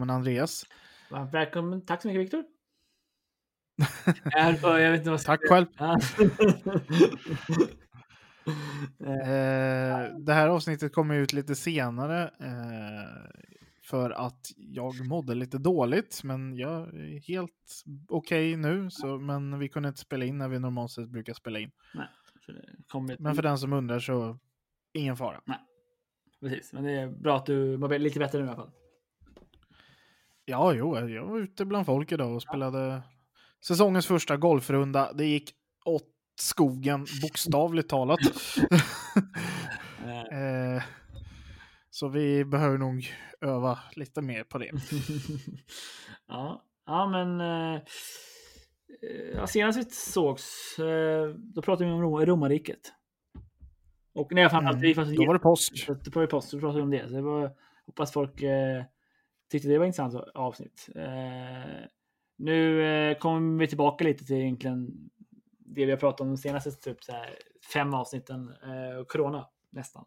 Välkommen Andreas. Varmt välkommen. Tack så mycket Viktor. jag, vet inte vad Tack själv. Ja. Eh, det här avsnittet kommer ut lite senare eh, för att jag mådde lite dåligt, men jag är helt okej nu. Så, men vi kunde inte spela in när vi normalt sett brukar spela in. Nej, kommer Men för den som undrar så ingen fara. Precis, men det är bra att du mår lite bättre nu i alla fall. Ja, jo, jag var ute bland folk idag och spelade säsongens första golfrunda. Det gick åt skogen, bokstavligt talat. Eh, så vi behöver nog öva lite mer på det. ja, ja, men eh, ja, senast vi sågs, eh, då pratade vi om Rom- romarriket. Och nej, framförallt Mm, vi Då var det påsk. Så att på post så pratade vi om det. Så det var, hoppas folk eh, tyckte det var intressant avsnitt. Eh, nu eh, kommer vi tillbaka lite till egentligen det vi har pratat om de senaste typ, så här, fem avsnitten. Eh, corona nästan.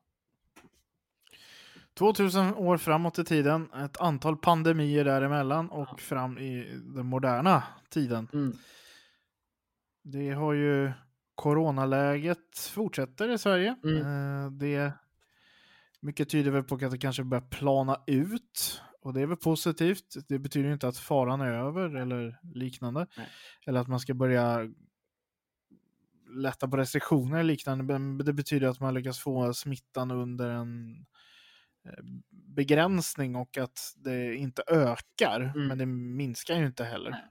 2000 år framåt i tiden, ett antal pandemier däremellan och fram i den moderna tiden. Mm. Det har ju coronaläget fortsätter i Sverige. Mm. Eh, det mycket tyder väl på att det kanske börjar plana ut och det är väl positivt. Det betyder ju inte att faran är över eller liknande. Nej. Eller att man ska börja lätta på restriktioner eller liknande. Men det betyder att man lyckas få smittan under en eh, begränsning och att det inte ökar. Mm. Men det minskar ju inte heller. Nej.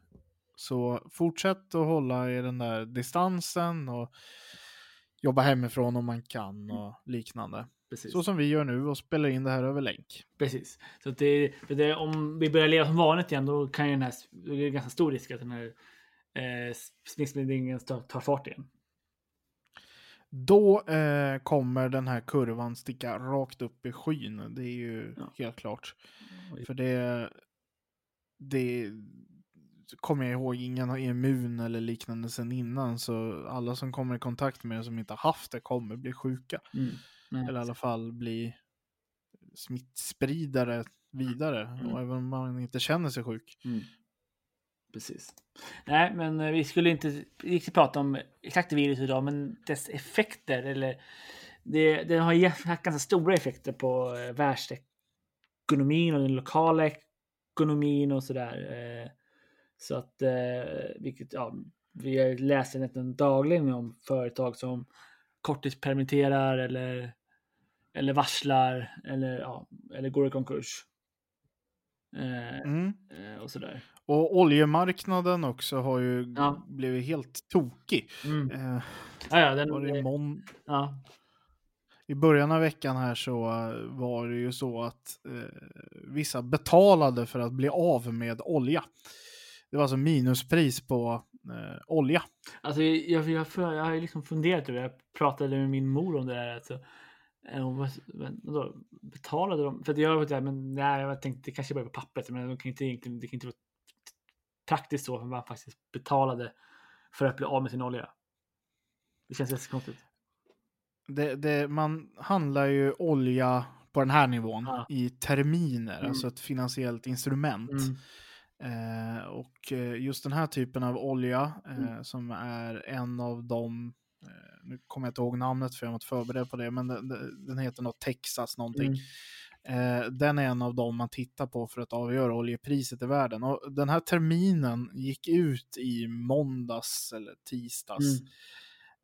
Så fortsätt att hålla i den där distansen och jobba hemifrån om man kan och liknande. Precis. Så som vi gör nu och spelar in det här över länk. Precis. Så det, för det, om vi börjar leva som vanligt igen, då kan ju den här, då är det ganska stor risk att den här eh, smittspridningen tar, tar fart igen. Då eh, kommer den här kurvan sticka rakt upp i skyn. Det är ju Ja. helt klart. Oj. För det, det kommer jag ihåg, ingen är immun eller liknande sedan innan. Så alla som kommer i kontakt med det som inte har haft det kommer bli sjuka. Mm. Nej, Eller i alla fall bli smittspridare vidare. Mm. Och även om man inte känner sig sjuk. Mm. Precis. Nej, men eh, vi skulle inte riktigt prata om exakt virus idag, men dess effekter eller det, det har haft ganska stora effekter på eh, världsekonomin och den lokala ekonomin och sådär. Eh, så att, vilket, ja, vi läser nästan dagligen om företag som korttidspermitterar eller, eller varslar eller, ja, eller går i konkurs. Eh, Mm. eh, och sådär. Och oljemarknaden också har ju Ja. blivit helt tokig. Mm. Eh, Ja, ja, den, var det mån- ja, I början av veckan här så eh, var det ju så att eh, vissa betalade för att bli av med olja. Det var alltså minuspris på eh, olja. alltså jag, jag, jag, jag har ju liksom funderat över det. Jag pratade med min mor om det där. Alltså, eh, vadå, betalade de? För att jag var men nej, jag tänkte det kanske bara på pappret. Men de kan inte, egentligen- det kan inte vara praktiskt så, för man faktiskt betalade för att bli av med sin olja. Det känns jättekonstigt. Det, det, man handlar ju olja på den här nivån Ja. i terminer, Mm. alltså ett finansiellt instrument. Mm. Eh, och eh, just den här typen av olja eh, Mm. som är en av de, nu kommer jag inte ihåg namnet för jag var inte förberedd på det, men den, den heter något Texas någonting. Mm. Eh, den är en av dem man tittar på för att avgöra oljepriset i världen. Och den här terminen gick ut i måndags eller tisdags.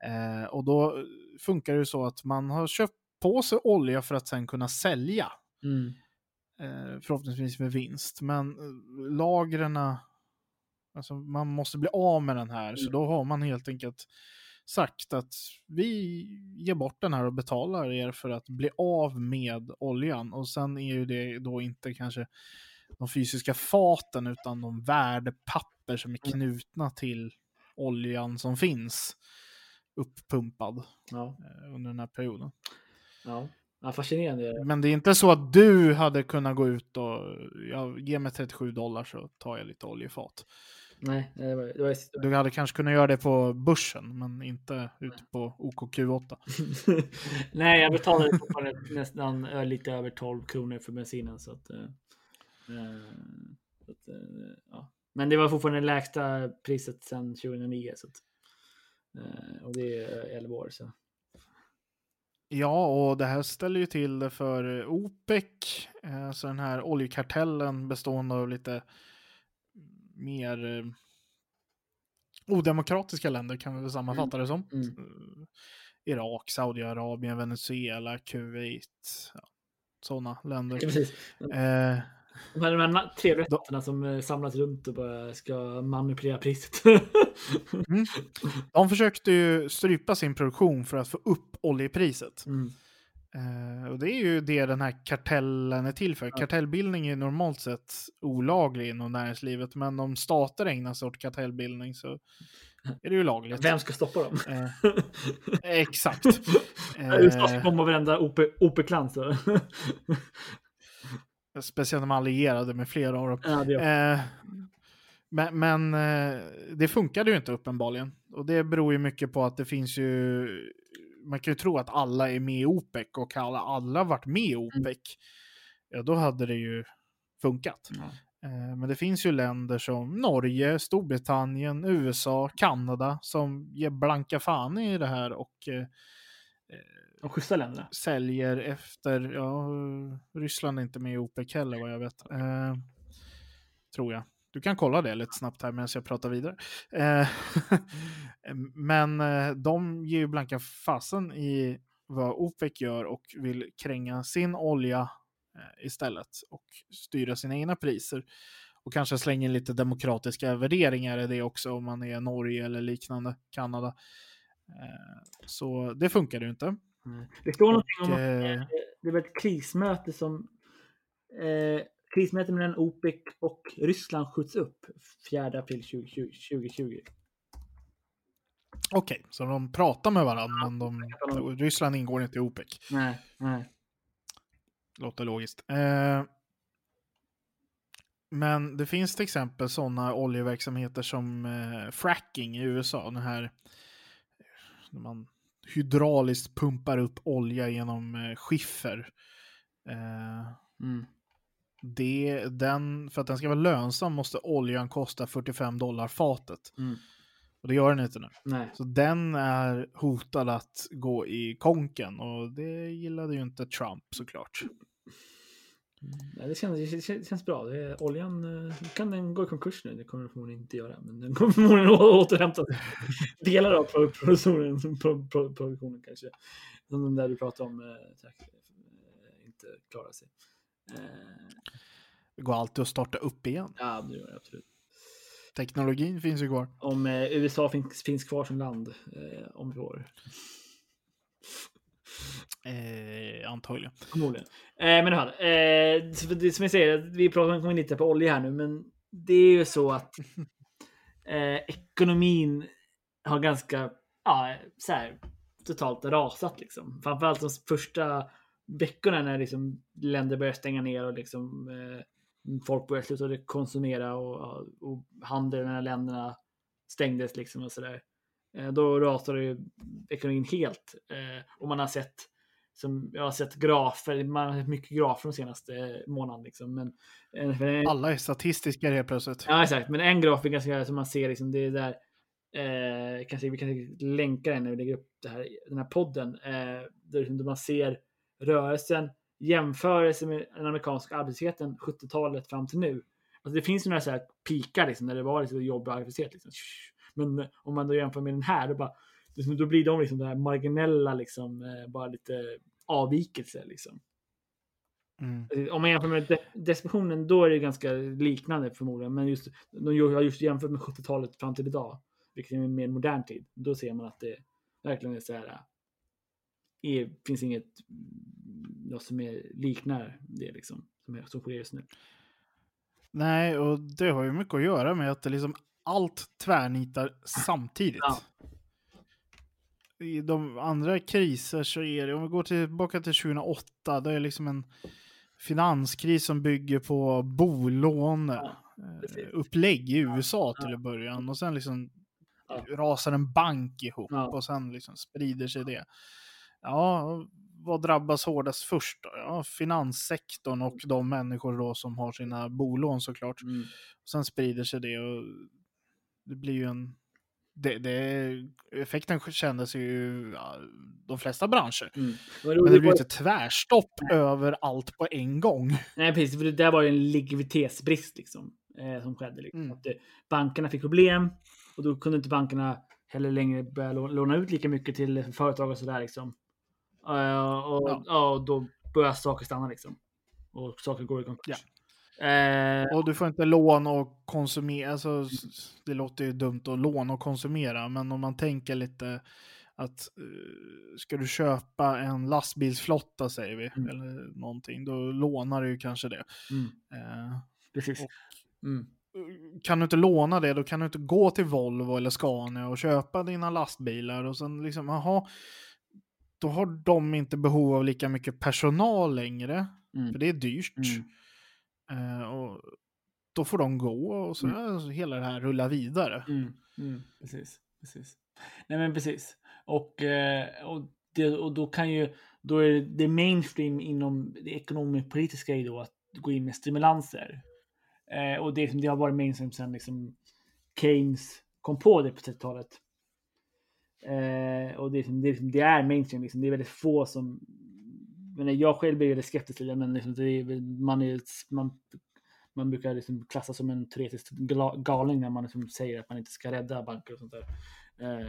Mm. Eh, och då funkar det så att man har köpt på sig olja för att sen kunna sälja. Mm. Eh, förhoppningsvis med vinst. Men eh, lagren, alltså man måste bli av med den här. Så Mm. då har man helt enkelt sagt att vi ger bort den här och betalar er för att bli av med oljan. Och sen är ju det då inte kanske de fysiska faten utan de värdepapper som är Mm. knutna till oljan som finns uppumpad Ja, eh, under den här perioden. ja. ja fascinerande. Men det är inte så att du hade kunnat gå ut och ja, ge mig 37 dollar så tar jag lite oljefat. Nej, det var, det var Du hade kanske kunnat göra det på börsen, men inte ute på OKQ8. Nej, jag betalade nästan ö, lite över 12 kronor för bensinen. Så att, eh, eh, så att, eh, ja. Men det var fortfarande lägsta priset sedan 2009. Så att, eh, och det är 11 år. Så. Ja, och det här ställer ju till det för OPEC, eh, så den här oljekartellen bestående av lite mer eh, odemokratiska länder kan vi väl sammanfatta det som. Mm. Eh, Irak, Saudiarabien, Venezuela, Kuwait, ja, sådana länder. Precis. Eh, De här, de här na- trevliga Då- staterna som eh, samlas runt och bara ska manipulera priset. mm. De försökte ju strypa sin produktion för att få upp oljepriset. mm. Eh, och det är ju det den här kartellen är till för. Kartellbildning är normalt sett olaglig inom näringslivet, men om stater ägnar sig åt kartellbildning så är det ju lagligt. Vem ska stoppa dem? Eh, exakt. USA ska bomba varenda OP-klan. speciellt när man allierade med flera av dem. ja. Eh, men men det funkade ju inte uppenbarligen. Och det beror ju mycket på att det finns ju... Man kan ju tro att alla är med i OPEC och alla, alla varit med i OPEC. Ja, då hade det ju funkat. Eh, Men det finns ju länder som Norge, Storbritannien, USA, Kanada som ger blanka fan i det här och eh, De schyssta länderna. säljer efter, ja, Ryssland är inte med i OPEC heller vad jag vet. Eh, tror jag. Du kan kolla det lite snabbt här medan jag pratar vidare. Eh, men eh, de ger ju blanka fasen i vad OPEC gör och vill kränga sin olja eh, istället och styra sina egna priser. Och kanske slänga in lite demokratiska värderingar i det också om man är Norge eller liknande, Kanada. Så det funkar ju inte. Det står någonting om Och, att eh, eh, det var ett krismöte som eh, krismöte mellan OPEC och Ryssland skjuts upp 4 april 2020. 2020. Okej, så de pratar med varandra, men de, Ryssland ingår inte i OPEC. Nej, nej. Låter logiskt. Eh, men det finns till exempel sådana oljeverksamheter som eh, fracking i USA. Den här när man hydrauliskt pumpar upp olja genom eh, skiffer. Eh, Mm. Det, den, för att den ska vara lönsam måste oljan kosta 45 dollar fatet. Mm. Och det gör den inte nu. Nej. Så den är hotad att gå i konken och det gillade ju inte Trump såklart. Nej, det, känns, det känns- bra. Det är, oljan eh, kan den gå i konkurs nu. Det kommer den förmodligen inte göra. Men den kommer förmodligen återhämta delar av pro- produktionen, pro, pro, produktionen kanske. Som den där du pratade om. Eh, eh, inte klarar sig. Eh, Det går alltid att starta upp igen. ja, det gör det absolut. Teknologin finns ju kvar. Om eh, USA finns, finns kvar som land eh, om ett år. Eh, antagligen. Förmodligen. Eh, men i alla fall, eh, det, som jag säger, vi pratar kommer lite på olja här nu, men det är ju så att eh, ekonomin har ganska, ja, så här, totalt rasat liksom. Framförallt de första veckorna när liksom länder börjar stänga ner och liksom eh, folk börjar sluta konsumera och, och handeln mellan länderna stängdes liksom och sådär. Eh, då rasade ju ekonomin helt. Eh, och man har sett som jag har sett grafer, man har sett mycket grafer de senaste månaderna. Liksom. Men, eh, Alla är statistiska helt plötsligt. Ja, exakt. Men en graf är ganska som man ser, liksom, det är där. Eh, kanske, vi kan länka den när vi lägger upp det här, den här podden. Eh, där, liksom, där man ser rörelsen jämförelse med den amerikanska arbetslösheten 70-talet fram till nu. Alltså, det finns ju några så här pikar liksom, där det var liksom, jobb och arbetslöshet. Liksom. Men om man då jämför med den här, då, bara, liksom, då blir de liksom, här marginella, liksom, eh, bara lite avvikelser. Liksom. Mm. Om man jämför med de depressionen, då är det ganska liknande förmodligen. Men just, de har just jämfört med 70-talet fram till idag, vilket är en mer modern tid, då ser man att det verkligen är så här. Det finns inget något som är, liknar det liksom, som, är, som sker just nu. Nej, och det har ju mycket att göra med att det liksom allt tvärnitar samtidigt. Ja. I de andra kriser så är det, om vi går tillbaka till 2008, det är liksom en finanskris som bygger på bolån Ja, eh, i USA till Ja. en början och sen liksom rasar en bank ihop och sen liksom sprider sig det. Ja, vad drabbas hårdast först då? Ja, finanssektorn och de människor då som har sina bolån såklart. Mm. Sen sprider sig det och det blir ju en... Det, det, effekten kändes ju ja, de flesta branscher. Mm. Men det blir ju inte tvärstopp över allt på en gång. Nej, precis. För det där var ju en likviditetsbrist liksom, eh, som skedde. Liksom. Mm. Att, eh, bankerna fick problem och då kunde inte bankerna heller längre börja lå- låna ut lika mycket till företag och sådär. Liksom. Eh, och, Ja. ja. och då börjar saker stanna liksom. Och saker går i konkurs. Ja. Eh, Och du får inte låna och konsumera. Alltså, det låter ju dumt att låna och konsumera, men om man tänker lite att eh, ska du köpa en lastbilsflotta säger vi, Mm. eller någonting, då lånar du ju kanske det. mm, precis. och- Mm. kan du inte låna det, då kan du inte gå till Volvo eller Scania och köpa dina lastbilar och sen liksom, jaha, då har de inte behov av lika mycket personal längre, Mm. för det är dyrt. Mm. Eh, och då får de gå och så Mm. hela det här rullar vidare. Mm, mm, precis, precis. Nej men precis. Och, eh, och, det, och då kan ju, då är det mainstream inom det ekonomisk-politiska är då att gå in med stimulanser. Eh, och det, det har varit mainstream sedan liksom Keynes kom på det på 30-talet. Eh, och det, är liksom- det, är liksom- det är mainstream, liksom. det är väldigt få som... Men jag själv blir väldigt skeptisk till det, men liksom det är, man, är, man, man brukar liksom klassas som en teoretisk galning när man liksom säger att man inte ska rädda banker och sånt där. Eh,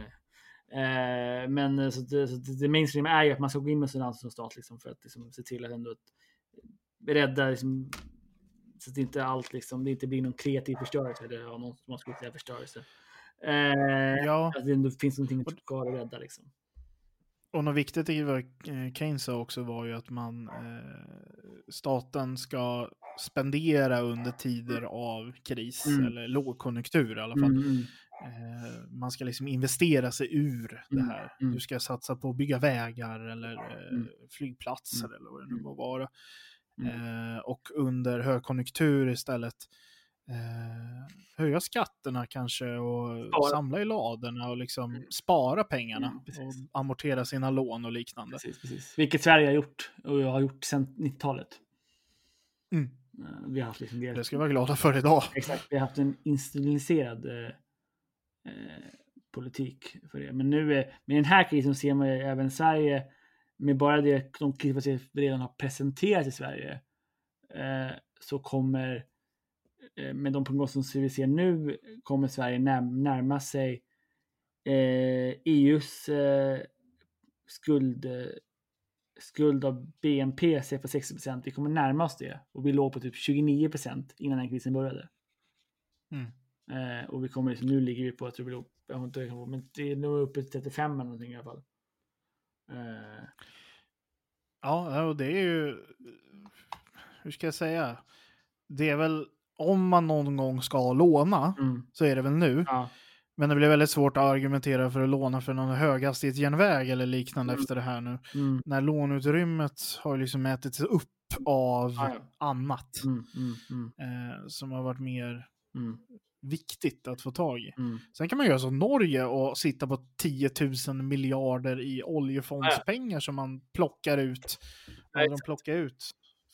eh, men eh, så det, så det, mainstream är ju att man ska gå in med stimulanser som stat liksom, för att liksom, se till att ändå att rädda liksom, så att inte allt liksom, det inte blir någon kreativ förstörelse eller ja, någon som skulle säga förstörelse. Eh, Ja, Att det finns någonting kvar att rädda liksom. och något viktigt i vad eh, Keynes sa också var ju att man, eh, staten ska spendera under tider av kris Mm. eller lågkonjunktur i alla fall. Mm, mm. Eh, man ska liksom investera sig ur det Mm, här. mm. Du ska satsa på att bygga vägar eller eh, Mm. flygplatser eller vad det nu må vara. Eh, och under högkonjunktur istället eh, höja skatterna kanske och Spara. samla i ladorna och liksom Mm. spara pengarna Mm, och amortera sina lån och liknande. Precis, precis. Vilket Sverige har gjort och jag har gjort sedan 90-talet. Mm. Eh, Vi har haft liksom det. Det ska vi vara glada för idag. Exakt, vi har haft en institutionaliserad eh, eh, politik för det. Men nu är, med den här krisen ser man ju även Sverige, med bara det de kriser redan har presenterat i Sverige, eh, så kommer, med de prognoser som vi ser nu, kommer Sverige närma sig eh, EUs eh, skuld, eh, skuld av BNP på 60 procent. Vi kommer närma oss det och vi låg på typ 29 procent innan den krisen började. Mm. Eh, och vi kommer, liksom- nu ligger vi på, jag tror vi låg, jag har inte men det är nog uppe till 35 eller någonting i alla fall. Eh, Ja, och det är ju, hur ska jag säga, det är väl om man någon gång ska låna mm, så är det väl nu. ja, Men det blir väldigt svårt att argumentera för att låna för någon höghastighetsjärnväg eller liknande Mm. efter det här nu. mm, När lånutrymmet har liksom ätits upp av Ja, ja. annat mm, mm, mm, eh, som har varit mer viktigt att få tag i. Sen kan man göra som Norge och sitta på 10 000 miljarder i oljefondspengar som man plockar ut. Och de plockar ut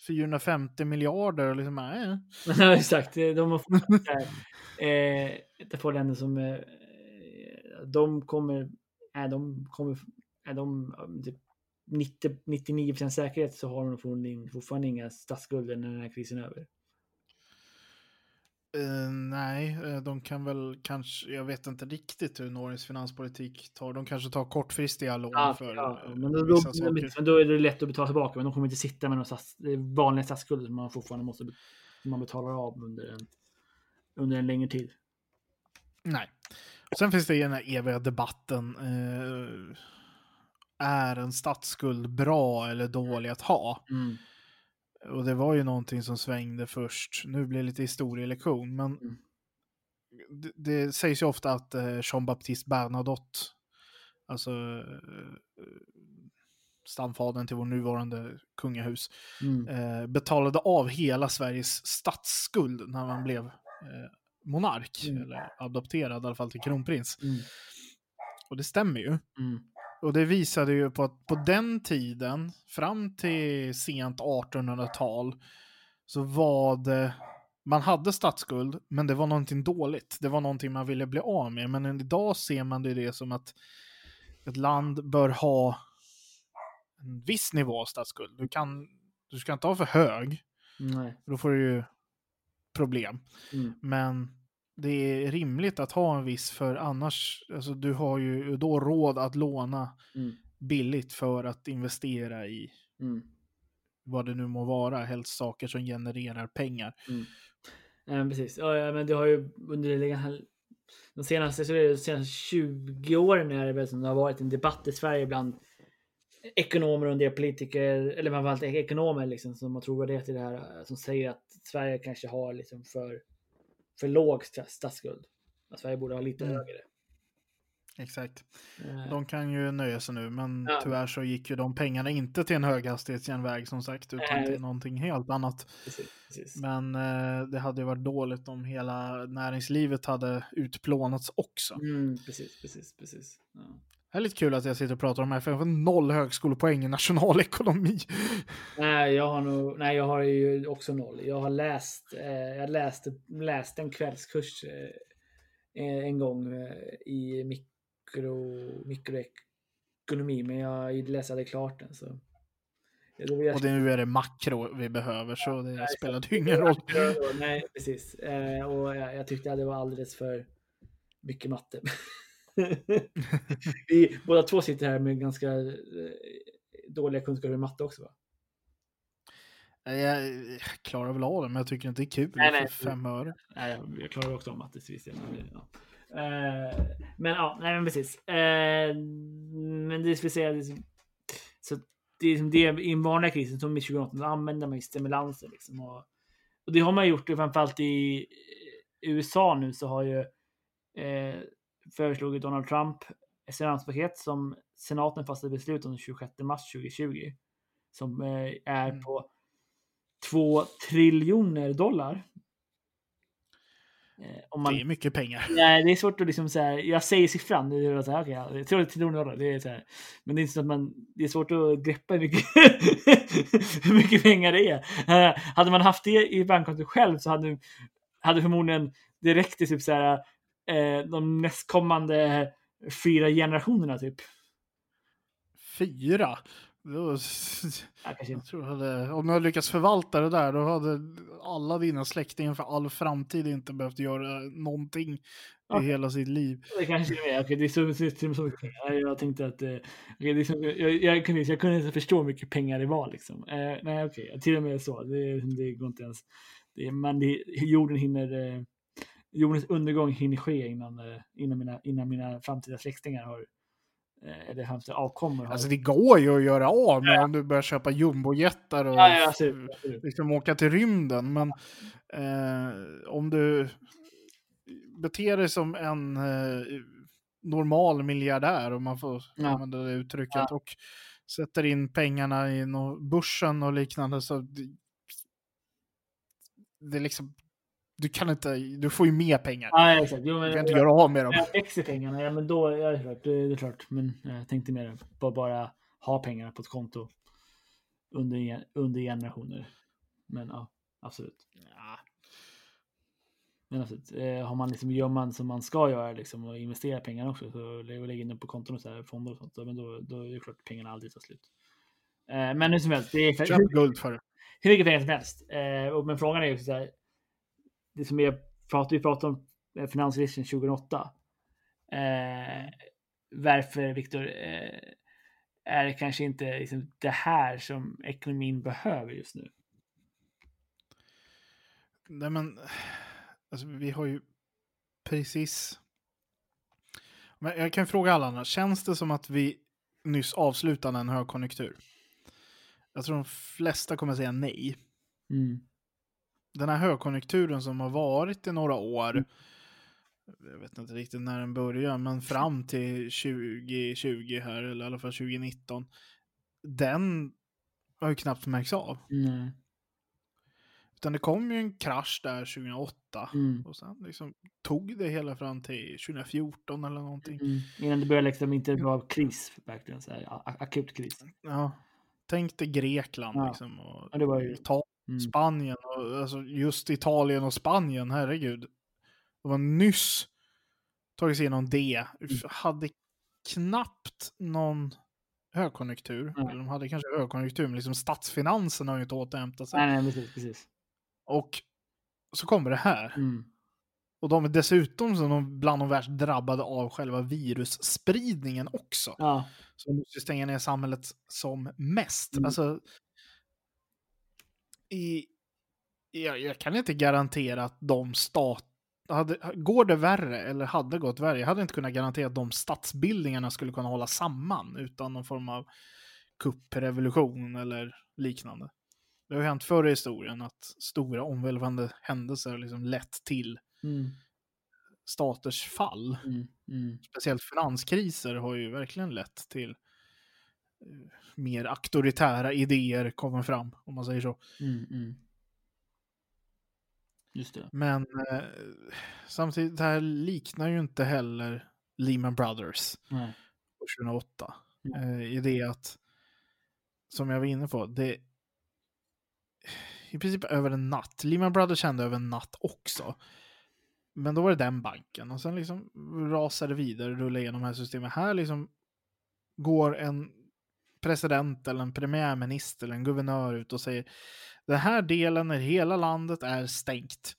450 miljarder och liksom, nej. Ja, exakt. De har fått det här, eh, ett par länder som eh, de kommer, är de kommer, är de typ 90, 99 procent säkerhet så har de fortfarande inga statsskulder när den här krisen är över. Eh, nej, eh, de kan väl kanske, jag vet inte riktigt hur Norges finanspolitik tar. De kanske tar kortfristiga lån Ja, för ja, eh, men, då, då, vissa saker. men då är det lätt att betala tillbaka. Men de kommer inte sitta med några vanliga statsskulder som man fortfarande måste som man betalar av under en, under en längre tid. Nej. Sen finns det ju den här eviga debatten. Eh, är en statsskuld bra eller dålig att ha? Mm. Och det var ju någonting som svängde först. Nu blir det lite historielektion, men Mm. det, det sägs ju ofta att eh, Jean-Baptiste Bernadotte, alltså eh, stamfadern till vår nuvarande kungahus, Mm. eh, betalade av hela Sveriges statsskuld när man blev eh, monark, Mm. eller adopterad i alla fall till kronprins. Mm. Och det stämmer ju. Och det visade ju på att på den tiden, fram till sent 1800-tal, så var det, man hade statsskuld, men det var någonting dåligt. Det var någonting man ville bli av med. Men idag ser man det, det som att ett land bör ha en viss nivå av statsskuld. Du, kan, du ska inte ha för hög, Nej. då får du ju problem. Mm. Men det är rimligt att ha en viss, för annars, alltså du har ju då råd att låna Mm. billigt för att investera i Mm. vad det nu må vara, helst saker som genererar pengar. Ja, men precis. Ja, ja, men det har ju under de senaste, så det de senaste 20 åren är det väl som det har varit en debatt i Sverige bland ekonomer och en del politiker, eller framförallt ekonomer liksom, som har trovärdighet i det här, som säger att Sverige kanske har liksom för, för låg sta- statsskuld. Att Sverige borde ha lite Mm. högre. Exakt. Eh, De kan ju nöja sig nu, men Ja. tyvärr så gick ju de pengarna inte till en höghastighetsjärnväg som sagt, utan till någonting helt annat. precis, precis. Men eh, det hade ju varit dåligt om hela näringslivet hade utplånats också. Mm, precis, precis, precis. Ja. Det är lite kul att jag sitter och pratar om det här, för jag får noll högskolepoäng i nationalekonomi. Nej, jag har nog, nej, jag har ju också noll. Jag har läst, eh, jag läste, läste en kvällskurs eh, en gång eh, i mikro, mikroekonomi, men jag läste aldrig klart den. Så. Och det, nu är det makro vi behöver, så det spelade ju ingen roll. Nej, precis. Eh, och jag, jag tyckte att det var alldeles för mycket matte. Vi båda två sitter här med ganska eh, dåliga kunskaper i matte också va? Jag, jag klarar väl av det, men jag tycker inte det är kul Nej, nej. för fem öre. Nej, jag, klarar också av matte till viss del. Men, det- ja. Eh, men ja, nej men precis. Eh, men det vill säga, liksom, så det är liksom det i den vanliga krisen som i 2008, då använder man ju stimulanser liksom. Och, och det har man gjort, framförallt i USA nu så har ju eh, föreslagit Donald Trump ett stimulanspaket som senaten fattade beslut om den 26 mars 2020. Som eh, är Mm. på 2 triljoner dollar. Eh, om man, Det är mycket pengar. Nej, det är svårt att liksom så här, jag säger siffran, det är så här, okay, ja, 3 triljoner dollar, det är så här, men det är inte så att man, det är svårt att greppa hur mycket, hur mycket pengar det är. Eh, hade man haft det i bankkontot själv så hade, hade förmodligen det räckt till typ så här, eh, de nästkommande fyra generationerna typ. Fyra? Kanske jag tror hade, om jag lyckats förvalta det där, då hade alla dina släktingar för all framtid inte behövt göra någonting Ja. i hela sitt liv. Det kanske är. Okej, det är så, så, så, mycket pengar. Jag tänkte att... Eh, okej, det är så, jag, jag, kunde, jag kunde inte förstå hur mycket pengar det var. Liksom. Eh, nej, okej. Till och med så. Det, det går inte ens... Det, men det, jorden hinner... Jordens undergång hinner ske innan, eh, innan, mina, innan mina framtida släktingar har... Eh, eller framtida avkommor har... Alltså det går ju att göra av med om du börjar köpa jumbojetar och ja, ja, absolut. absolut. liksom åka till rymden. Men eh, om du beter dig som en eh, normal miljardär, om man får Ja. använda det uttrycket, och sätter in pengarna i börsen och liknande, så det, det är liksom, du kan inte, du får ju mer pengar. Ja, ja, exakt. Jo, men, Du kan inte göra av med dem. Jag växer pengarna, ja men då, ja, det är klart, det är klart. Men jag tänkte mer på bara ha pengarna på ett konto under, under generationer. Men ja, absolut. Ja. Men absolut. Eh, har man liksom, gör man som man ska göra liksom, och investerar pengarna också, så och lägger in dem på konton och så här, fonder och sånt, så, men då, då är det klart att pengarna aldrig tar slut. Eh, men hur som helst, det är Köp guld för det. hur mycket pengar som helst. Eh, men frågan är ju så här, det som är vi pratar om eh, finanskrisen 2008. Eh, varför, Viktor, eh, är det kanske inte liksom det här som ekonomin behöver just nu? Nej men, alltså, vi har ju precis... Men jag kan fråga alla andra, känns det som att vi nyss avslutade en högkonjunktur? Jag tror de flesta kommer säga nej. Mm. Den här högkonjunkturen som har varit i några år, Mm. jag vet inte riktigt när den börjar, men fram till 2020 här, eller i alla fall 2019, den har ju knappt märkts av. Mm. Utan det kom ju en krasch där 2008. Mm. Och sen liksom tog det hela fram till 2014 eller någonting. Mm. Innan det började liksom inte vara kris, verkligen så här, akut kris. Ja. Tänk dig Grekland Ja. liksom. Och Ja, det var ju- Italien, Mm. Spanien. Och, alltså just Italien och Spanien, herregud. Det var nyss tagit sig igenom det. Mm. Hade knappt någon högkonjunktur. Eller de hade kanske högkonjunktur, men liksom statsfinanserna har ju inte återhämtat sig. Nej, nej, precis. precis. Och så kommer det här. Mm. Och de är dessutom som de bland de värst drabbade av själva virusspridningen också. Ja. Så de måste stänga ner samhället som mest. Mm. Alltså, i, jag, jag kan inte garantera att de stat... Hade, går det värre, eller hade gått värre, jag hade inte kunnat garantera att de statsbildningarna skulle kunna hålla samman utan någon form av kupprevolution eller liknande. Det har ju hänt förr i historien att stora omvälvande händelser har liksom lett till Mm. staters fall. Mm. Mm. Speciellt finanskriser har ju verkligen lett till mer auktoritära idéer kommer fram, om man säger så. Mm. Mm. Just det. Men eh, samtidigt, det här liknar ju inte heller Lehman Brothers Nej. 2008. Mm. Eh, I det att, som jag var inne på, det i princip över en natt. Lehman Brothers kände över en natt också. Men då var det den banken och sen liksom rasade vidare, rullade igenom de här systemen. Här liksom går en president eller en premiärminister eller en guvernör ut och säger den här delen när hela landet är stängt.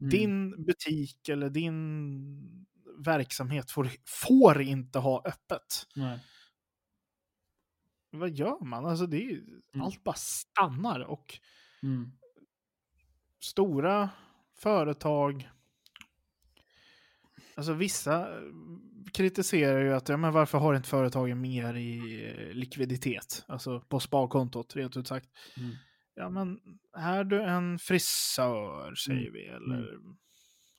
Mm. Din butik eller din verksamhet får, får inte ha öppet. Nej. Vad gör man? Alltså det är, Mm. Allt bara stannar och Mm. stora företag Alltså vissa eh, kritiserar ju att ja, men varför har inte företagen mer i eh, likviditet? Alltså på sparkontot, rent ut sagt. Mm. Ja, men är du en frisör, säger vi, eller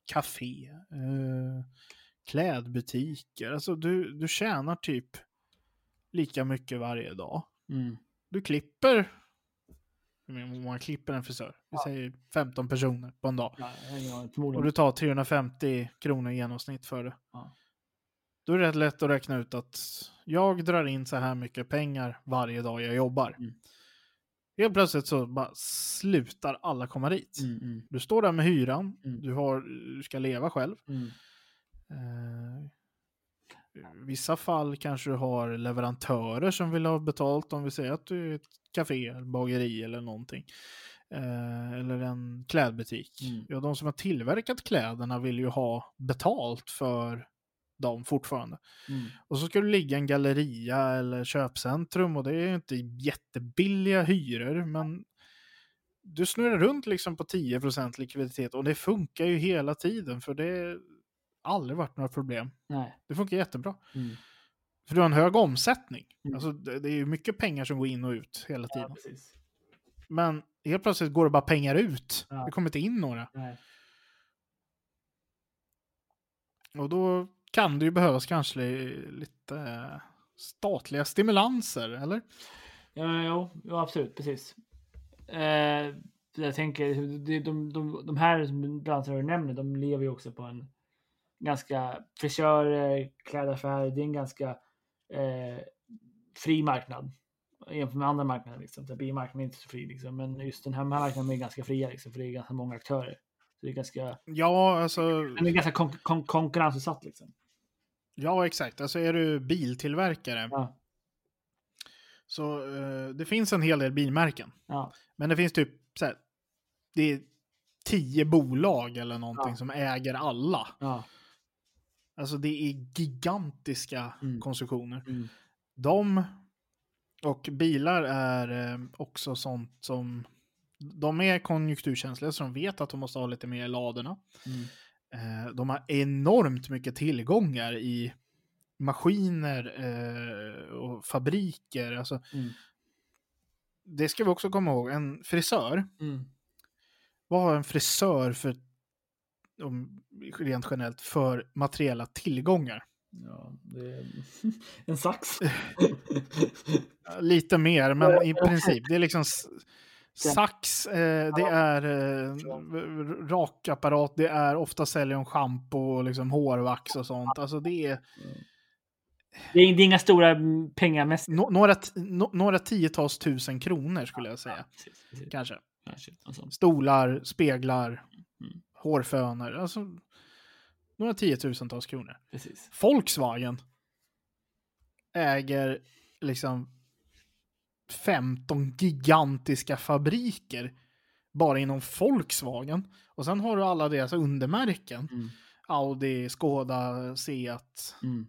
café, eh, klädbutiker. Alltså du, du tjänar typ lika mycket varje dag. Mm. Du klipper, hur många klipper en frisör? Vi säger 15 personer på en dag. Ja. Och du tar 350 kronor i genomsnitt för det. Ja. Då är det rätt lätt att räkna ut att jag drar in så här mycket pengar varje dag jag jobbar. Mm. Helt plötsligt så bara slutar alla komma dit. Mm. Mm. Du står där med hyran, Mm. du, har, du ska leva själv. Mm. Eh, I vissa fall kanske du har leverantörer som vill ha betalt om vi säger att du är ett café, eller bageri eller någonting. Eh, eller en klädbutik. Mm. Ja, de som har tillverkat kläderna vill ju ha betalt för dem fortfarande. Mm. Och så ska du ligga i en galleria eller köpcentrum och det är inte jättebilliga hyror men du snurrar runt liksom på 10% likviditet och det funkar ju hela tiden för det har aldrig varit några problem. Nej. Det funkar jättebra. Mm. För du har en hög omsättning. Mm. Alltså, det, det är ju mycket pengar som går in och ut hela Ja, tiden. precis. Men helt plötsligt går det bara pengar ut. Ja. Det kommer inte in några. Nej. Och då kan det ju behövas kanske li- lite statliga stimulanser, eller? Ja, jo, jo, absolut, precis. Eh, jag tänker, de, de, de, de här branscherna du nämner, de lever ju också på en ganska frisörer, klädaffärer, det är en ganska eh, fri marknad jämfört med andra marknader. Liksom. Bilmarknaden är inte så fri, liksom. men just den här marknaden är ganska fria, liksom, för det är ganska många aktörer. Så det är ganska, Ja, alltså, den är ganska kon, kon, konkurrensutsatt. Liksom. ja exakt. Alltså är du biltillverkare Ja, så eh, det finns en hel del bilmärken. ja, Men det finns typ så här, det är tio bolag eller någonting Ja. som äger alla. Alltså det är gigantiska Mm. konstruktioner. Mm. De och bilar är eh, också sånt som de är konjunkturkänsliga så de vet att de måste ha lite mer i ladorna. Mm. Eh, de har enormt mycket tillgångar i maskiner eh, och fabriker. Alltså, Mm. det ska vi också komma ihåg. En frisör, Mm. vad har en frisör för om, rent generellt för materiella tillgångar? Ja, det är en sax. Lite mer, men i princip. Det är liksom sax, eh, det är eh, rakapparat, det är ofta säljer de schampo och liksom hårvax och sånt. Alltså det är Det är, det är inga stora mm, pengar mest. no, några, no, några tiotals tusen kronor skulle jag säga. Kanske. Alltså. Stolar, speglar, Mm. Hårföner. Alltså några tiotusentals kronor. Precis. Volkswagen äger liksom 15 gigantiska fabriker bara inom Volkswagen. Och sen har du alla deras undermärken. Mm. Audi, Skoda, Seat. Mm.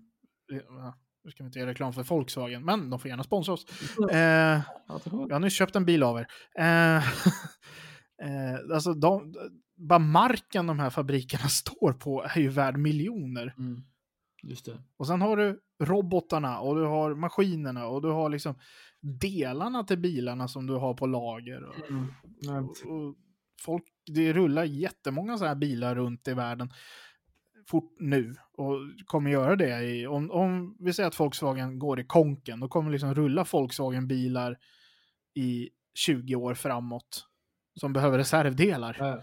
Nu ska vi inte göra reklam för Volkswagen, men de får gärna sponsra oss. Mm. Eh, jag har nyss köpt en bil av er. Eh, eh, alltså de, bara marken de här fabrikerna står på är ju värd miljoner. Mm. Just det. Och sen har du robotarna och du har maskinerna och du har liksom delarna till bilarna som du har på lager. Och, Mm. Ja, och folk, det rullar jättemånga sådana här bilar runt i världen fort nu och kommer göra det. I, om, om vi säger att Volkswagen går i konken, då kommer liksom rulla Volkswagen-bilar i 20 år framåt som behöver reservdelar. Ja,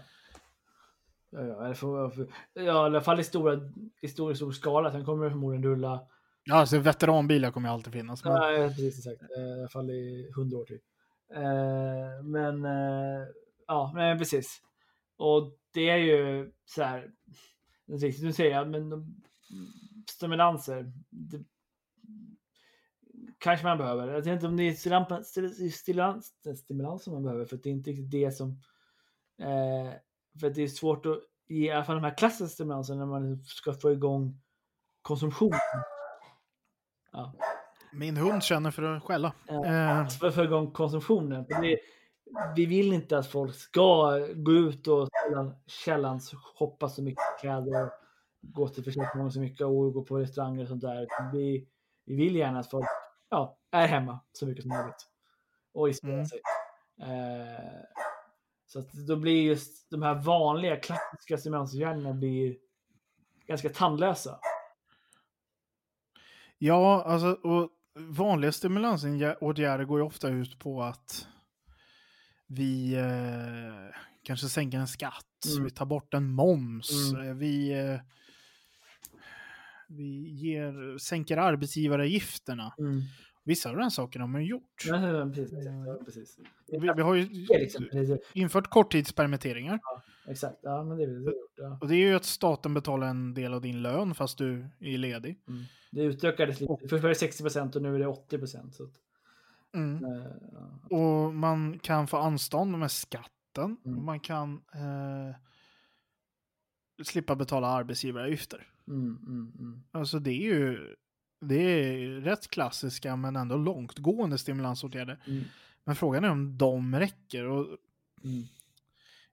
ja. Ja, eller för, för, ja, i alla fall i stora, i stor, stor skala. Sen kommer det förmodligen rulla. Ja, alltså veteranbilar kommer ju alltid finnas. Men, Ja, precis exakt. Eh, I alla fall i hundra år till. Eh, men eh, ja, nej, precis. Och det är ju så här. Nu säger jag, men de, stimulanser. Det, kanske man behöver. Jag vet inte om det är stimulans, stimulans, som man behöver. För det är inte riktigt det som Eh, för det är svårt att ge i alla fall de här klassiska stimulanserna när man ska få igång konsumtion. Ja, Min hund känner för att skälla. Ja. Eh, för att få igång konsumtionen. Det, vi vill inte att folk ska gå ut och källan, källans shoppa så mycket kläder, gå till försäkringar så mycket och gå på restauranger och sånt där. Vi, vi vill gärna att folk ja, är hemma så mycket som möjligt och isolerar Mm. sig. Eh, så att då blir just de här vanliga klassiska stimulansåtgärderna blir ganska tandlösa. Ja, alltså och vanliga stimulansåtgärder går ju ofta ut på att vi eh, kanske sänker en skatt, Mm. vi tar bort en moms, Mm. eh, vi, eh, vi ger, sänker arbetsgivaravgifterna. Mm. Vissa av de här sakerna har man ju gjort. Ja, ja, precis, ja, precis. Vi, vi har ju liksom, precis, infört korttidspermitteringar. exakt. Ja, men det är vi gjort. Ja. Och det är ju att staten betalar en del av din lön fast du är ledig. Mm. Det utökades lite. Först var det 60 procent och nu är det 80 procent. Att, Mm. eh, ja. Och man kan få anstånd med skatten. Mm. Och man kan eh, slippa betala arbetsgivaravgifter. Mm, mm, mm. Alltså det är ju det är rätt klassiska men ändå långtgående stimulansåtgärder. Mm, Men frågan är om de räcker. Och mm.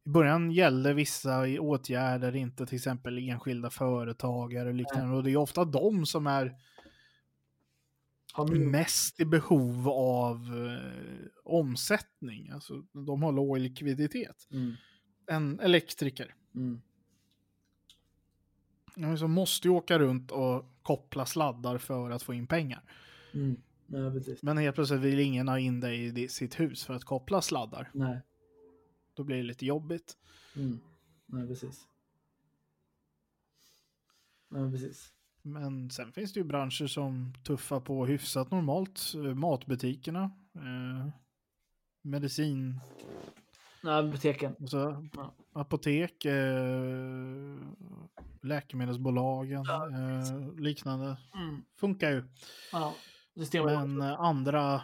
I början gällde vissa åtgärder inte till exempel enskilda företagare och liknande. Och det är ofta de som är mest i behov av eh, omsättning. Alltså de har låg likviditet. Mm, En elektriker. mm. Ja, Så måste ju åka runt och koppla sladdar för att få in pengar. Mm. Ja. Men helt plötsligt vill ingen ha in dig i sitt hus för att koppla sladdar. Nej. Då blir det lite jobbigt. Mm. Nej, precis. Nej, precis. Men sen finns det ju branscher som tuffar på hyfsat normalt. Eh, Matbutikerna, eh, medicin, Nej, biblioteken. alltså, Ja. apotek, eh, läkemedelsbolagen, eh, liknande. Mm. Funkar ju. Ja. Men eh, andra,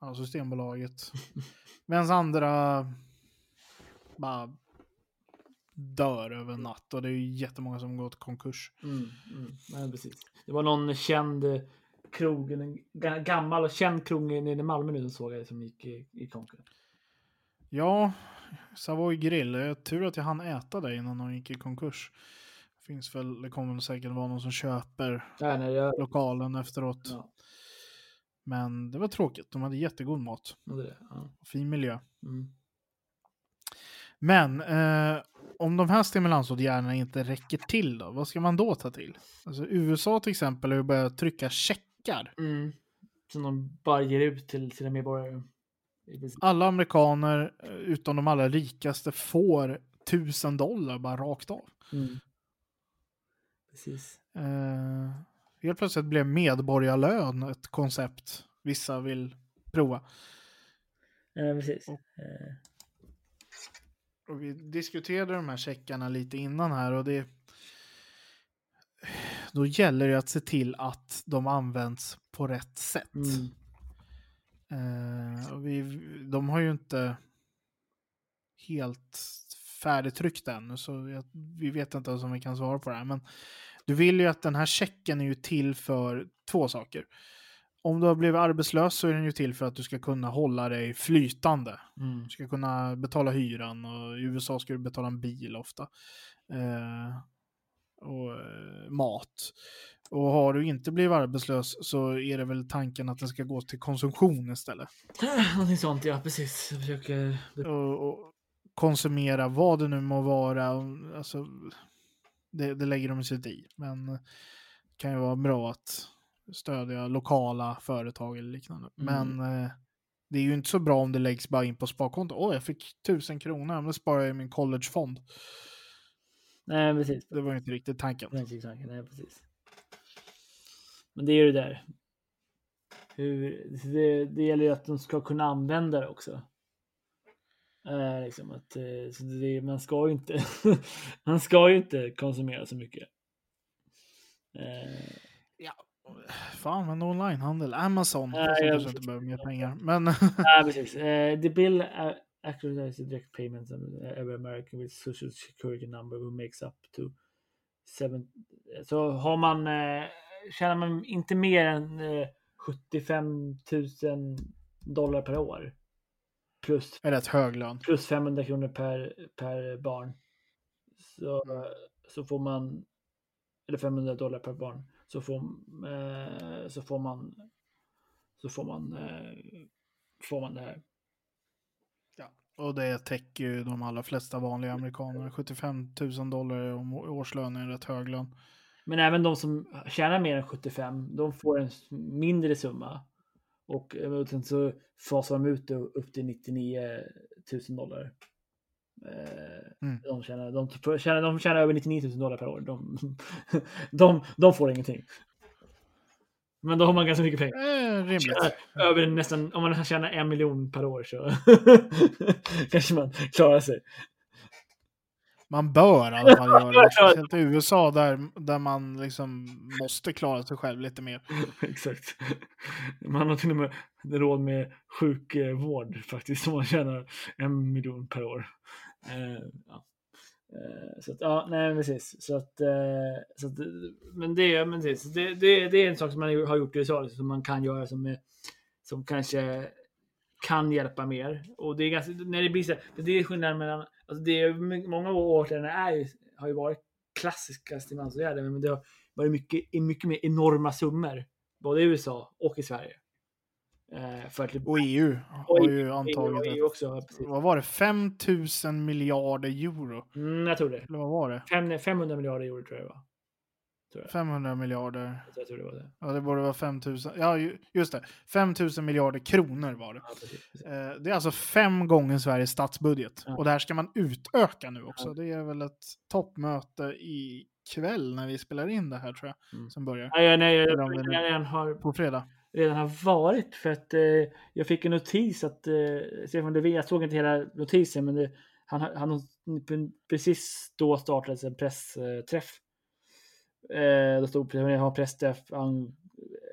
ja Systembolaget, medan andra bara dör över en natt och det är ju jättemånga som gått konkurs. Mm, mm. Nej, precis. Det var någon känd eh, krog, en ga- gammal och känd krog nere i Malmö nu som såg jag som gick i, i konkurs. Ja, Savoy Grill. Det är tur att jag hann äta det innan de gick i konkurs. Finns väl, det kommer väl säkert vara någon som köper Nej, nej, jag, lokalen efteråt. ja, Men det var tråkigt. De hade jättegod mat är det. Ja. fin miljö. Mm. Men eh, om de här stimulansåtgärderna inte räcker till då, vad ska man då ta till? Alltså USA till exempel har ju börjat trycka checkar. Mm. Som de bara ger ut till sina medborgare. Alla amerikaner eh, utom de allra rikaste får tusen dollar bara rakt av. Mm. Precis. Eh, helt plötsligt blev medborgarlön ett koncept vissa vill prova. Ja, precis. Och- Eh, Och vi diskuterade de här checkarna lite innan här och det då gäller det att se till att de används på rätt sätt. mm. Eh, vi, de har ju inte helt färdigtryckt ännu så jag, vi vet inte ens om vi kan svara på det här. Men du vill ju att den här checken är ju till för två saker. Om du har blivit arbetslös så är den ju till för att du ska kunna hålla dig flytande. Mm. Du ska kunna betala hyran och i USA ska du betala en bil ofta. Eh, och eh, mat. Och har du inte blivit arbetslös så är det väl tanken att den ska gå till konsumtion istället. Någonting sånt, ja precis. Jag försöker... Och, och konsumera vad det nu må vara. Alltså, det, det lägger de sig i. Men det kan ju vara bra att stödja lokala företag eller liknande. Mm. Men eh, det är ju inte så bra om det läggs bara in på sparkonto. Åh, jag fick tusen kronor, men sparar jag i min collegefond. Nej, precis. Det var ju inte riktigt tanken. Nej, precis. Men det är ju det där. Hur, det, det gäller ju att de ska kunna använda det också. Eh, liksom att, eh, så det, man ska ju inte man ska ju inte konsumera så mycket. Eh, Fan, men onlinehandel. Amazon. De jag kanske inte behöver mer pengar. Men Nej, precis. Eh, the bill authorizes direct payments every American with social security number who makes up to seven. Så har man, eh, tjänar man inte mer än eh, 75 000 dollar per år plus, är rätt hög lön. plus 500 kronor per, per barn. Så, så får man, eller 500 dollar per barn, så får, eh, så får man, så får man, eh, får man det här. Och det täcker ju de allra flesta vanliga amerikaner. 75 000 dollar om årslön är en rätt hög lön. Men även de som tjänar mer än 75, de får en mindre summa. Och, eh, och sen så fasar de ut det upp till 99 000 dollar. Eh, Mm. De, tjänar, de, tjänar, de tjänar över 99 000 dollar per år. De, de, de får ingenting. Men då har man ganska mycket pengar. Eh, rimligt. Tjänar över nästan, om man tjänar en miljon per år så kanske man klarar sig. Man bör i alla fall göra det. Speciellt i USA där, där man liksom måste klara sig själv lite mer. Exakt. Man har till och med råd med sjukvård faktiskt om man tjänar en miljon per år. Eh, ja. Eh, så att, ja, nej precis. Så att, eh, så att, men det, men precis. Det, det, det är en sak som man har gjort i USA som man kan göra som, som kanske kan hjälpa mer. Och det är ganska, när det blir så det är skillnaden mellan, alltså det är, många åtgärder är ju, har ju varit klassiska stimulansåtgärder, men det har varit mycket, mycket mer enorma summor, både i USA och i Sverige. Eh, för att, Och EU Och har ju EU antagit EU att, också, vad var det, 5 000 miljarder euro? Mm, jag tror det. Eller vad var det? Fem, 500 miljarder euro tror jag det var. Tror jag. 500 miljarder. Jag tror det var det. Ja, det borde vara 5 000. Ja, ju- just det. 5 000 miljarder kronor var det. Ja, precis, precis. Eh, Det är alltså fem gånger Sveriges statsbudget. Ja. Och det här ska man utöka nu också. Det är väl ett toppmöte i kväll när vi spelar in det här tror jag. Mm. Som börjar Nej, nej, jag, jag, nu- jag redan har på fredag. redan har varit för att eh, jag fick en notis att eh, Stefan Löfven, jag såg inte hela notisen, men det, han, har- han precis då startades en pressträff. Eh, det stod jag har pressträff ang,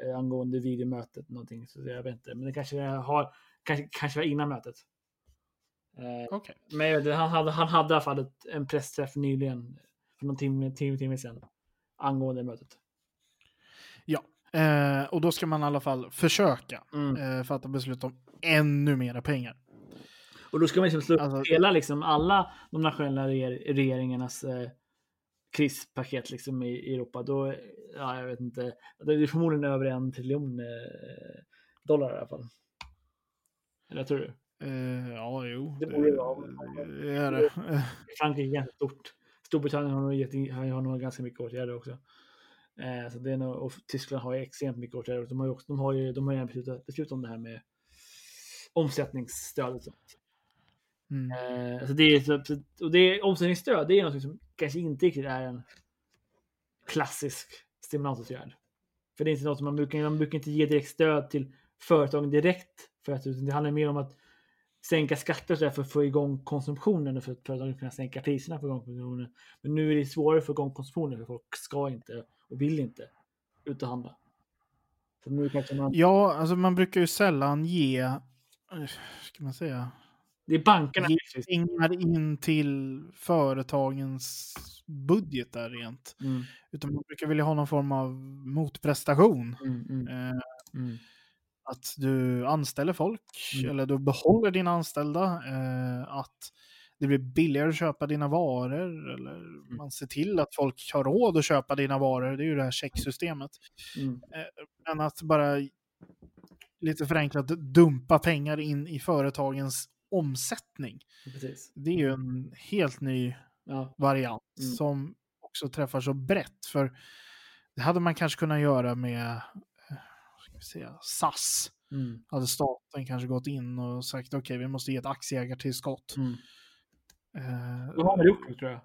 eh, angående videomötet någonting, så jag vet inte, men det kanske har kanske, kanske var innan mötet. Eh, Okej. Men vet han hade, han hade i alla fall en pressträff nyligen, för någon timme, timme, timme sedan, angående mötet. Ja, eh, och då ska man i alla fall försöka Mm. eh, fatta beslut om ännu mera pengar. Och då ska man liksom slå Alltså- hela, liksom, alla de nationella reger- regeringarnas eh, krispaket liksom, i, i Europa. Då, ja, jag vet inte, det är förmodligen över en triljon eh, dollar i alla fall. Eller tror du? Eh, ja, jo. Det borde det vara. Frankrike är ganska stort. Storbritannien har nog, gett, har nog ganska mycket åtgärder också. Eh, så det är nog, och Tyskland har ju extremt mycket åtgärder. De har ju, också, de har ju, de har ju beslutat, beslutat om det här med omsättningsstödet. Mm. Eh, alltså det är, så- så- och det är, omsättningsstöd det är något som kanske inte riktigt är en klassisk stimulansåtgärd. För det är inte något som man brukar, man brukar inte ge direkt stöd till företagen direkt. För att utan det handlar mer om att sänka skatter och så där för att få igång konsumtionen och för att företagen ska kunna sänka priserna för konsumtionen. Men nu är det svårare att få igång konsumtionen för folk ska inte och vill inte ut och handla. Så nu man, Ja, alltså man brukar ju sällan ge, eh, ska man säga, det är bankerna. ge pengar in till företagens budgetar rent. Mm, Utan man brukar vilja ha någon form av motprestation. mm, mm, Eh, mm. att du anställer folk Mm. eller du behåller dina anställda. Eh, att det blir billigare att köpa dina varor eller Mm. man ser till att folk har råd att köpa dina varor. Det är ju det här checksystemet. Mm. Men att bara lite förenklat dumpa pengar in i företagens omsättning. Precis. Det är ju en helt ny Ja. variant Mm. som också träffar så brett. För det hade man kanske kunnat göra med eh, ska vi säga, SAS. Mm. Hade staten kanske gått in och sagt okej, vi måste ge ett aktieägartillskott. Mm. Eh, Det har man gjort tror jag.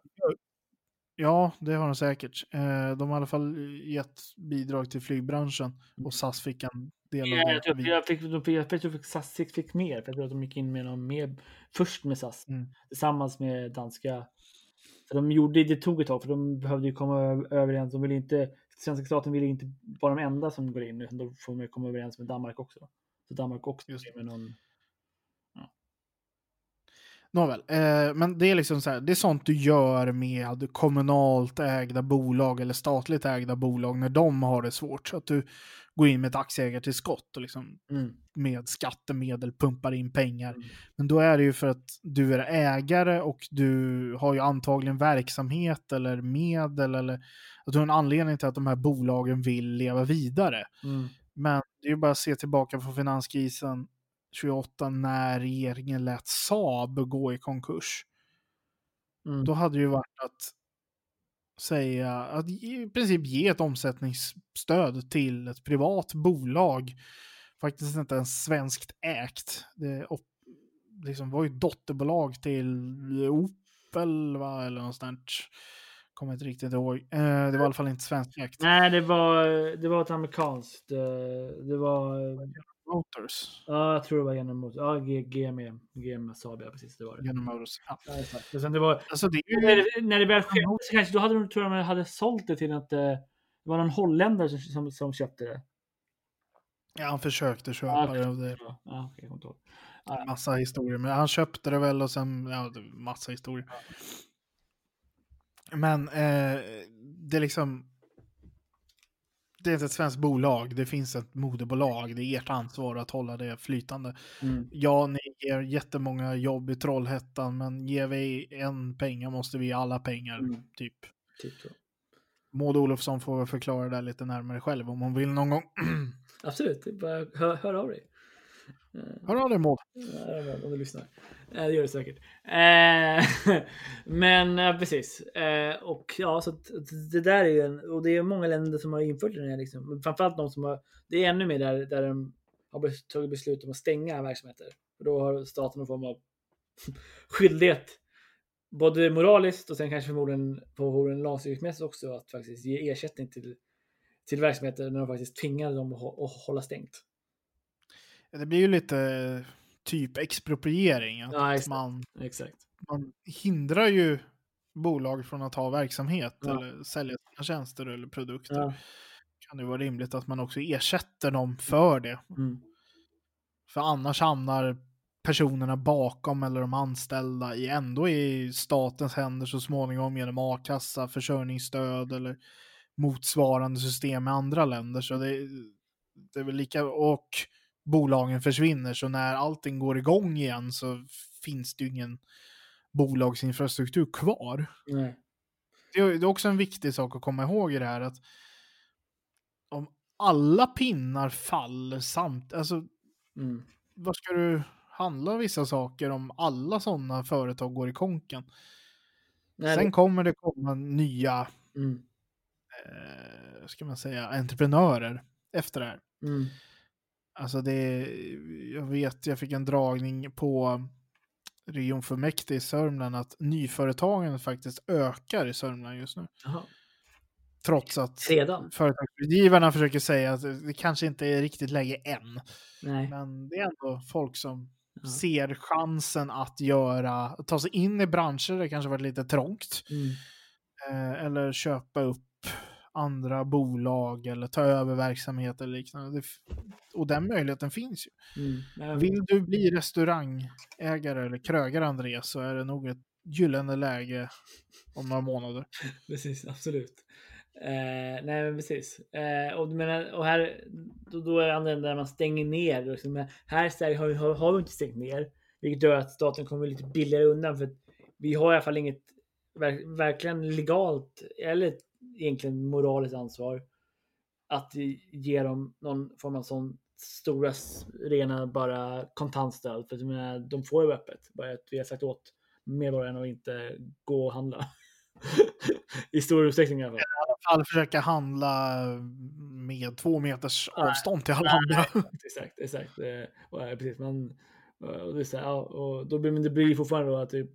ja, det har de säkert. Eh, de har i alla fall gett bidrag till flygbranschen och SAS fick en del av Ja, det. jag tror jag fick, jag fick, jag tror fick SAS fick, mer, för jag tror att de gick in med någon mer först med SAS Mm. tillsammans med danska. För de gjorde, det tog ett tag för de behövde ju komma överens. De ville inte, svenska staten ville inte vara de enda som går in utan då får man komma överens med Danmark också. Så Danmark också Just med någon. Nåväl, eh, men det är liksom så här, det är sånt du gör med kommunalt ägda bolag eller statligt ägda bolag när de har det svårt. Så att du går in med ett aktieägartillskott och liksom Mm. med skattemedel pumpar in pengar. Mm. Men då är det ju för att du är ägare och du har ju antagligen verksamhet eller medel eller att du har en anledning till att de här bolagen vill leva vidare. Mm. Men det är ju bara att se tillbaka på finanskrisen 28 när regeringen lät Saab gå i konkurs. Mm. Då hade det ju varit att säga att i princip ge ett omsättningsstöd till ett privat bolag. Faktiskt inte ens svenskt ägt. Det liksom var ju dotterbolag till Opel va? eller något sånt. Kommer inte riktigt ihåg. Eh, det var i alla fall inte svenskt ägt. Nej, det var, det var ett amerikanskt. eh, Det var, Motors. ja, jag tror det var genom, ja, G- GM, GM Saab, ja, precis det var det. Genom Motors. Ja. Ja, exakt. Och sen det var, Alltså det ju när, det, när det väl skedde så kanske, då hade de, tror jag, de hade sålt det till att eh, det var någon holländare som, som, som köpte det. Ja, han försökte köpa Ja, det. Och det Ja, ja, kommer inte ihåg. massa historier. Men han köpte det väl och sen, ja, massa historier. Men eh, det är liksom, det är inte ett svenskt bolag. Det finns ett moderbolag. Det är ert ansvar att hålla det flytande. Mm. Ja, ni ger jättemånga jobb i Trollhättan, men ger vi en pengar måste vi ge alla pengar, Mm. typ. Typ så. Maud Olofsson får förklara det lite närmare själv om hon vill någon gång. Absolut, bara hör, hör av dig. Hör av dig Maud. Om du lyssnar. Eh, Det gör det säkert. Eh, Men precis. Eh, Och ja, så det där är ju en, och det är många länder som har infört den här liksom. Framförallt de som har, det är ännu mer där, där de har tagit beslut om att stänga verksamheter. För då har staten någon form av skyldighet. Både moraliskt och sen kanske förmodligen på en lagstiftningsmässigt också att faktiskt ge ersättning till, till verksamheter när de faktiskt tvingar dem att hålla stängt. Det blir ju lite typ expropriering. Att Ja, exakt. man, Exakt. man hindrar ju bolag från att ha verksamhet Ja. eller sälja sina tjänster eller produkter. Ja. Kan det vara rimligt att man också ersätter dem för det. Mm. För annars hamnar personerna bakom eller de anställda i ändå i statens händer så småningom genom a-kassa, försörjningsstöd eller motsvarande system i andra länder. Så det, det är väl lika, och bolagen försvinner, så när allting går igång igen så finns det ju ingen bolagsinfrastruktur kvar. Nej. Det är, också en viktig sak att komma ihåg i det här att om alla pinnar faller samt, alltså Mm. vad ska du handla vissa saker om alla sådana företag går i konken? Nej, Sen det- kommer det komma nya, mm. eh, ska man säga, entreprenörer efter det här. Mm. Alltså det, jag vet, jag fick en dragning på regionfullmäktige i Sörmland att nyföretagen faktiskt ökar i Sörmland just nu. Jaha. Trots att företagsgivarna försöker säga att det kanske inte är riktigt läge än. Nej. Men det är ändå folk som Ja. ser chansen att göra, ta sig in i branscher där det kanske varit lite trångt. Mm. Eh, eller köpa upp andra bolag eller ta över verksamhet eller liknande. Och den möjligheten finns ju. Mm. Vill du bli restaurangägare eller krögare Andreas så är det nog ett gyllene läge om några månader. Precis, absolut. Eh, nej, men precis. Eh, och, men, och här, då, då är det andra där man stänger ner. Liksom. Men Här i Sverige har, vi- har, har vi inte stängt ner, vilket gör att staten kommer lite billigare undan. För vi har i alla fall inget verk, verkligen legalt eller egentligen moraliskt ansvar att ge dem någon form av sån stora rena bara kontantstöd. För jag menar, de får ju öppet. Bara att vi har sagt åt medborgarna att inte gå och handla. I stor utsträckning i alla fall. fall försöka handla med två meters avstånd till alla andra. Exakt, exakt. Eh, Och, precis, man, eh, och det, är här, och då blir, men det blir fortfarande då att det,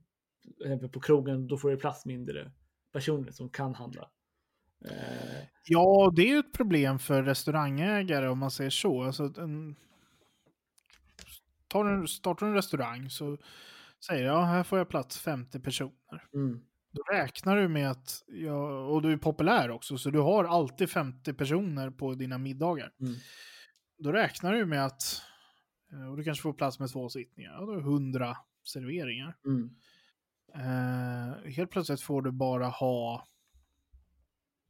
till exempel på krogen, då får det plats mindre personer som kan handla. Ja, det är ju ett problem för restaurangägare om man säger så. Alltså, en, tar du, startar en restaurang så säger jag här får jag plats 50 personer. mm, Då räknar du med att, ja, och du är populär också, så du har alltid 50 personer på dina middagar. mm, Då räknar du med att, eh, och du kanske får plats med två sittningar, ja, då är det 100 serveringar. mm, Eh, helt plötsligt får du bara ha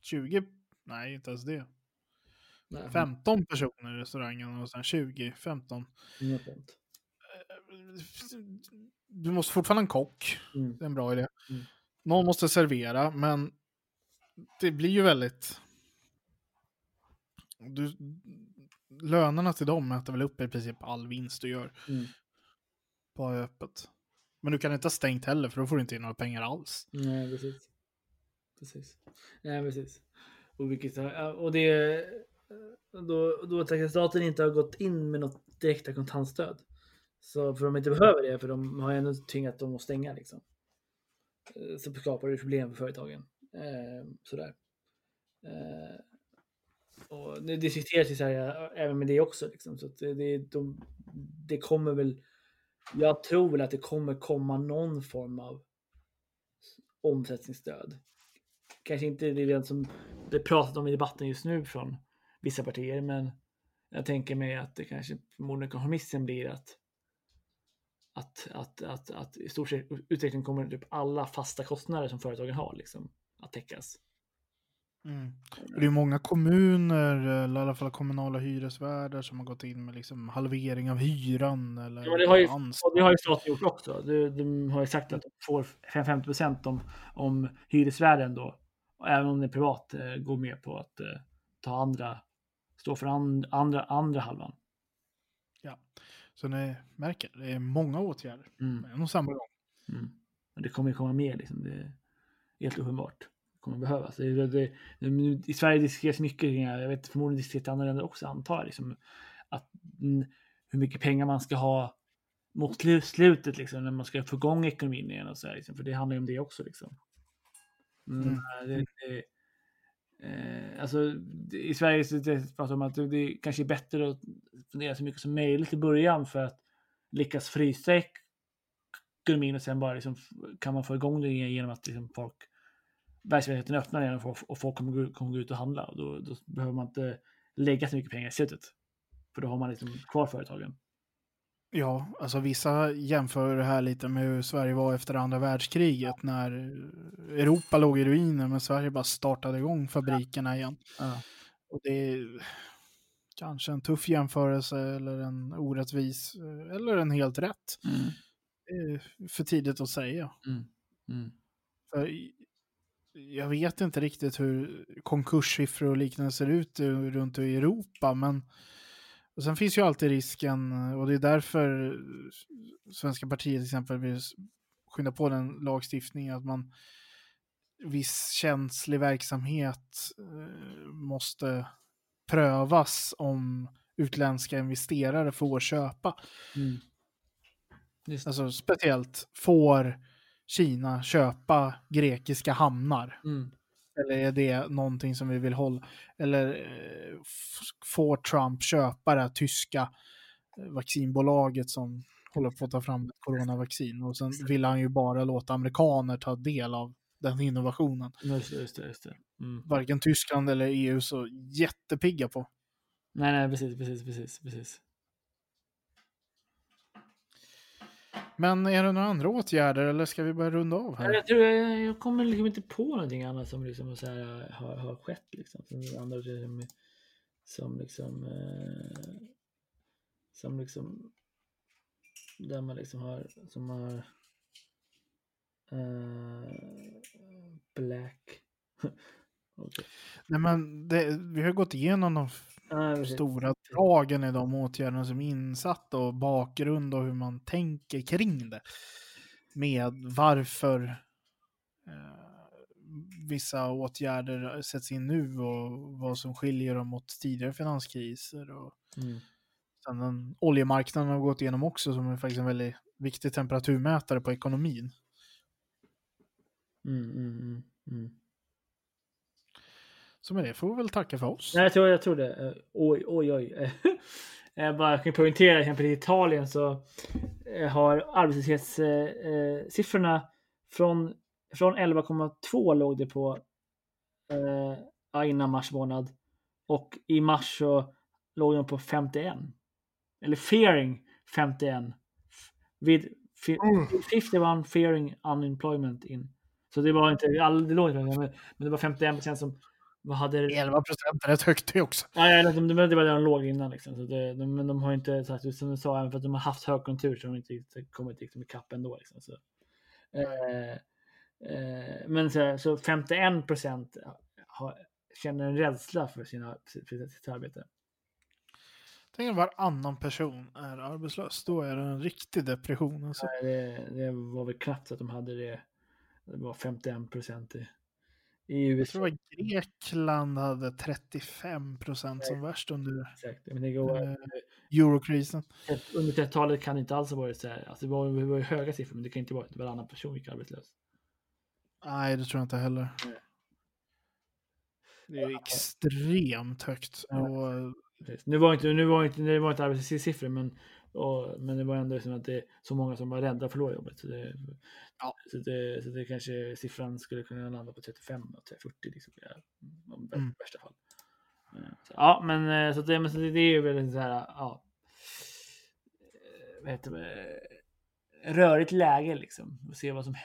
20, nej inte ens det. nej, 15 personer i restaurangen och sen 20, 15. inget sånt. Du måste fortfarande ha en kock, Mm, det är en bra idé. Mm. Någon måste servera, men det blir ju väldigt... Du, lönerna till dem äter väl upp i princip all vinst du gör mm. på öppet. Men du kan inte ha stängt heller, för då får du inte in några pengar alls. Nej, precis. Precis. Nej, precis. Och, vilket, och det eh, då, då att staten inte har gått in med något direkta kontantstöd. Så för de inte behöver det, för de har ju ändå tvingat dem att stänga liksom. Eh, så skapar det problem för företagen. Eh, sådär. Eh, och det diskuteras ju så här, eh, även med det också. Liksom. Så att det, det, de, det kommer väl, jag tror väl att det kommer komma någon form av omsättningsstöd. Kanske inte det som det pratat om i debatten just nu från vissa partier, men jag tänker mig att det kanske förmodligen kompromissen blir att att, att, att, att i stort sett utveckling kommer typ alla fasta kostnader som företagen har liksom, att täckas. Mm. Det är många kommuner, eller i alla fall kommunala hyresvärdar, som har gått in med liksom halvering av hyran. Eller Ja, det har ju, det har ju staten gjort också. De, de har ju sagt att de får 50 procent om, om hyresvärden då, och även om det är privat, eh, går med på att eh, ta andra, stå för and, andra, andra halvan. Så ni märker, det är många åtgärder Mm. på en och samma gång. Mm. Och det kommer ju komma mer, liksom. det är helt uppenbart. Det kommer behövas. Det, det, det, nu- I Sverige diskuteras mycket, det jag vet förmodligen diskuteras i andra länder också antar jag, liksom, att mm, hur mycket pengar man ska ha mot slu- slutet liksom, när man ska få igång ekonomin igen och så här, liksom, för det handlar ju om det också. Liksom. Mm. Det, det, eh, alltså, det, I Sverige så det pratar om att det, det kanske är bättre att fundera så mycket som möjligt i början för att lyckas frysa ekonomin och sen bara liksom, kan man få igång det genom att liksom folk verksamheten öppnar igen och folk, kommer, gå- kommer gå ut och handla. Och då, då behöver man inte lägga så mycket pengar i slutet. För då har man liksom kvar företagen. Ja, alltså vissa jämför det här lite med hur Sverige var efter andra världskriget när Europa låg i ruiner men Sverige bara startade igång fabrikerna igen. Ja. Och det är kanske en tuff jämförelse eller en orättvis eller en helt rätt. Mm. Det är för tidigt att säga. Mm. Mm. För jag vet inte riktigt hur konkurssiffror och liknande ser ut runt i Europa, men och sen finns ju alltid risken, och det är därför Svenska partiet till exempel vill skynda på den lagstiftningen, att man viss känslig verksamhet eh, måste prövas om utländska investerare får köpa. Mm. Alltså speciellt får Kina köpa grekiska hamnar? Mm. Eller är det någonting som vi vill hålla? Eller eh, får Trump köpa det här tyska eh, vaccinbolaget som håller på att ta fram ett coronavaccin? Och sen vill han ju bara låta amerikaner ta del av den innovationen. Just det, just det. Just det. Mm. Varken Tyskland eller EU så jättepigga på. Nej, nej, precis, precis, precis, precis. Men är det några andra åtgärder eller ska vi börja runda av här? Jag, tror, jag, jag kommer liksom inte på någonting annat som liksom så här, har, har skett. Liksom. Som, andra, som, som liksom... Eh, som liksom... Där man liksom har... Som har... Eh, black... okay. Nej men det, vi har gått igenom de ah, stora dragen i de åtgärderna som är insatta och bakgrund och hur man tänker kring det. Med varför eh, vissa åtgärder sätts in nu och vad som skiljer dem mot tidigare finanskriser. Och mm. sen den oljemarknaden har gått igenom också som är faktiskt en väldigt viktig temperaturmätare på ekonomin. Mm, mm, mm, så med det får vi väl tacka för oss. Nej, jag tror, jag tror det. Uh, oj, oj, oj. jag bara kan poängtera, till exempel i Italien så uh, har arbetslöshetssiffrorna från, från 11,2 låg det på innan mars månad. Och i mars så låg de på 51. Eller fearing 51. Vid mm. 51 fearing unemployment in. Så det var inte, all, det låg inte, men det var 51 procent som vad hade 11 procent är rätt högt det också. Nej, ja, de, de, det var där de låg innan. Liksom. Så det, de, men de har inte, så som du sa, även för att de har haft högkonjunktur så har de inte kommit liksom, ikapp ändå. Liksom. Så, eh, eh, men så, så 51 procent känner en rädsla för, sina, för sitt arbete. Tänk om varannan person är arbetslös. Då är det en riktig depression. Alltså. Nej, det, det var väl knappt att de hade det. Det var 51 procent i i USA. Jag tror att Grekland hade 35 procent som värst under Exakt. Men det går, eh, eurokrisen. Under 30-talet kan det inte alls ha varit så här. Alltså det, var, det var höga siffror, men det kan inte vara att varannan person gick arbetslös. Nej, det tror jag inte heller. Nej. Det är extremt högt. Ja. Och... Nu var inte, nu var inte, nu var inte arbetslöshetssiffror, men och, men det var ändå som att det är så många som var rädda att förlora jobbet. Så det, ja. så, det, så det kanske siffran skulle kunna landa på 35 och 40 liksom, i mm. värsta fall. Eh, så, ja, men eh, så det, men så det, det är ju väldigt så här, ja. Eh, vad heter det? Rörigt läge liksom. Och se vad som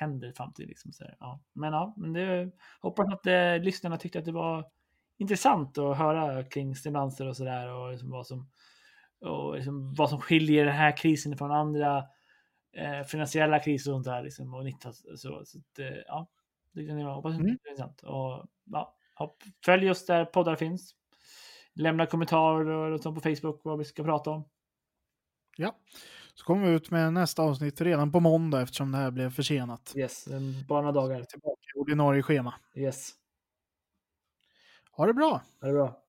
händer i framtiden. Liksom, så här, ja. Men ja, men det, hoppas att eh, lyssnarna tyckte att det var intressant att höra kring stimulanser och sådär och liksom vad som och liksom vad som skiljer den här krisen från andra eh, finansiella kriser och sånt där. Liksom, och 90, så, så, så att, eh, ja, det kan jag hoppas mm. det är intressant. Och, ja, hopp, följ oss där poddar finns. Lämna kommentarer och sånt på Facebook vad vi ska prata om. Ja, så kommer vi ut med nästa avsnitt redan på måndag eftersom det här blev försenat. Yes, bara några dagar. Tillbaka i ordinarie schema. Yes. Ha det bra! Ha det bra.